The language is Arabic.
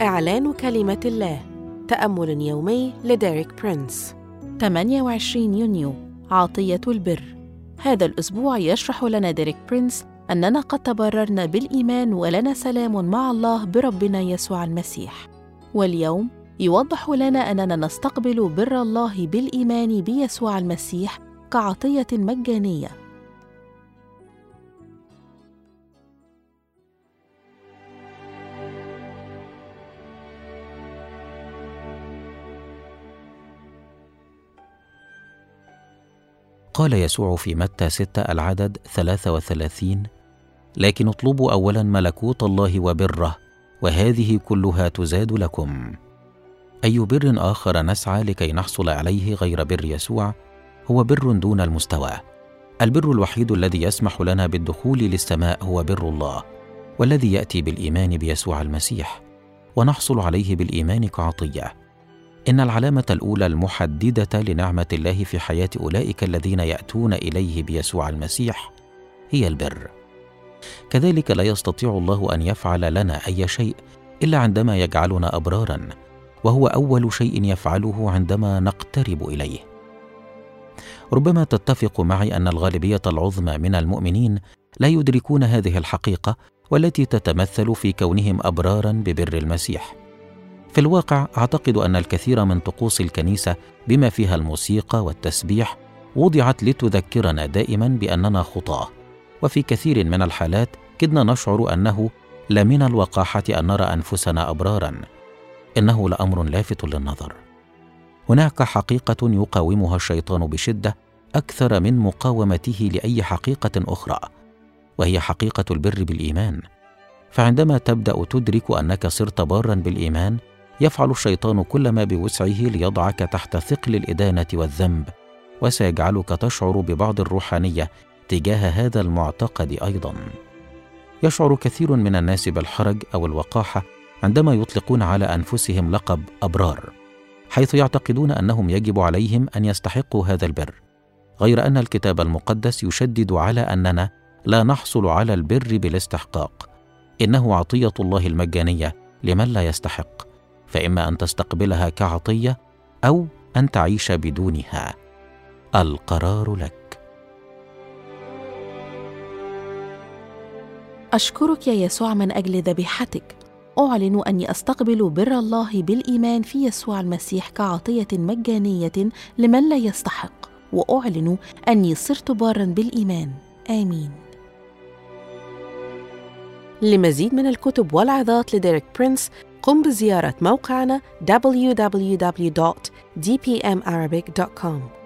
إعلان كلمة الله. تأمل يومي لديريك برينس. 28 يونيو. عطية البر. هذا الأسبوع يشرح لنا ديريك برينس أننا قد تبررنا بالإيمان ولنا سلام مع الله بربنا يسوع المسيح. واليوم يوضح لنا أننا نستقبل بر الله بالإيمان بيسوع المسيح كعطية مجانية. قال يسوع في متى ستة العدد ثلاثة وثلاثين لكن اطلبوا أولا ملكوت الله وبره وهذه كلها تزاد لكم. أي بر آخر نسعى لكي نحصل عليه غير بر يسوع؟ هو بر دون المستوى. البر الوحيد الذي يسمح لنا بالدخول للسماء هو بر الله والذي يأتي بالإيمان بيسوع المسيح ونحصل عليه بالإيمان كعطية. إن العلامة الأولى المحددة لنعمة الله في حياة أولئك الذين يأتون إليه بيسوع المسيح هي البر. كذلك لا يستطيع الله أن يفعل لنا أي شيء إلا عندما يجعلنا أبرارا، وهو أول شيء يفعله عندما نقترب إليه. ربما تتفق معي أن الغالبية العظمى من المؤمنين لا يدركون هذه الحقيقة والتي تتمثل في كونهم أبرارا ببر المسيح. في الواقع أعتقد أن الكثير من طقوس الكنيسة بما فيها الموسيقى والتسبيح وضعت لتذكرنا دائما بأننا خطاة. وفي كثير من الحالات كدنا نشعر أنه لا من الوقاحة أن نرى أنفسنا ابرارا. إنه لأمر لافت للنظر. هناك حقيقة يقاومها الشيطان بشدة أكثر من مقاومته لأي حقيقة أخرى وهي حقيقة البر بالإيمان. فعندما تبدأ تدرك أنك صرت بارا بالإيمان يفعل الشيطان كل ما بوسعه ليضعك تحت ثقل الإدانة والذنب وسيجعلك تشعر ببعض الروحانية تجاه هذا المعتقد أيضا. يشعر كثير من الناس بالحرج أو الوقاحة عندما يطلقون على أنفسهم لقب أبرار حيث يعتقدون أنهم يجب عليهم أن يستحقوا هذا البر. غير أن الكتاب المقدس يشدد على أننا لا نحصل على البر بالاستحقاق إنه عطية الله المجانية لمن لا يستحق. فاما أن تستقبلها كعطية أو أن تعيش بدونها. القرار لك. أشكرك يا يسوع من أجل ذبيحتك. أعلن أني أستقبل بر الله بالإيمان في يسوع المسيح كعطية مجانية لمن لا يستحق. وأعلن أني صرت بارا بالإيمان. آمين. لمزيد من الكتب والعظات لديريك برينس قم بزيارة موقعنا www.dpmarabic.com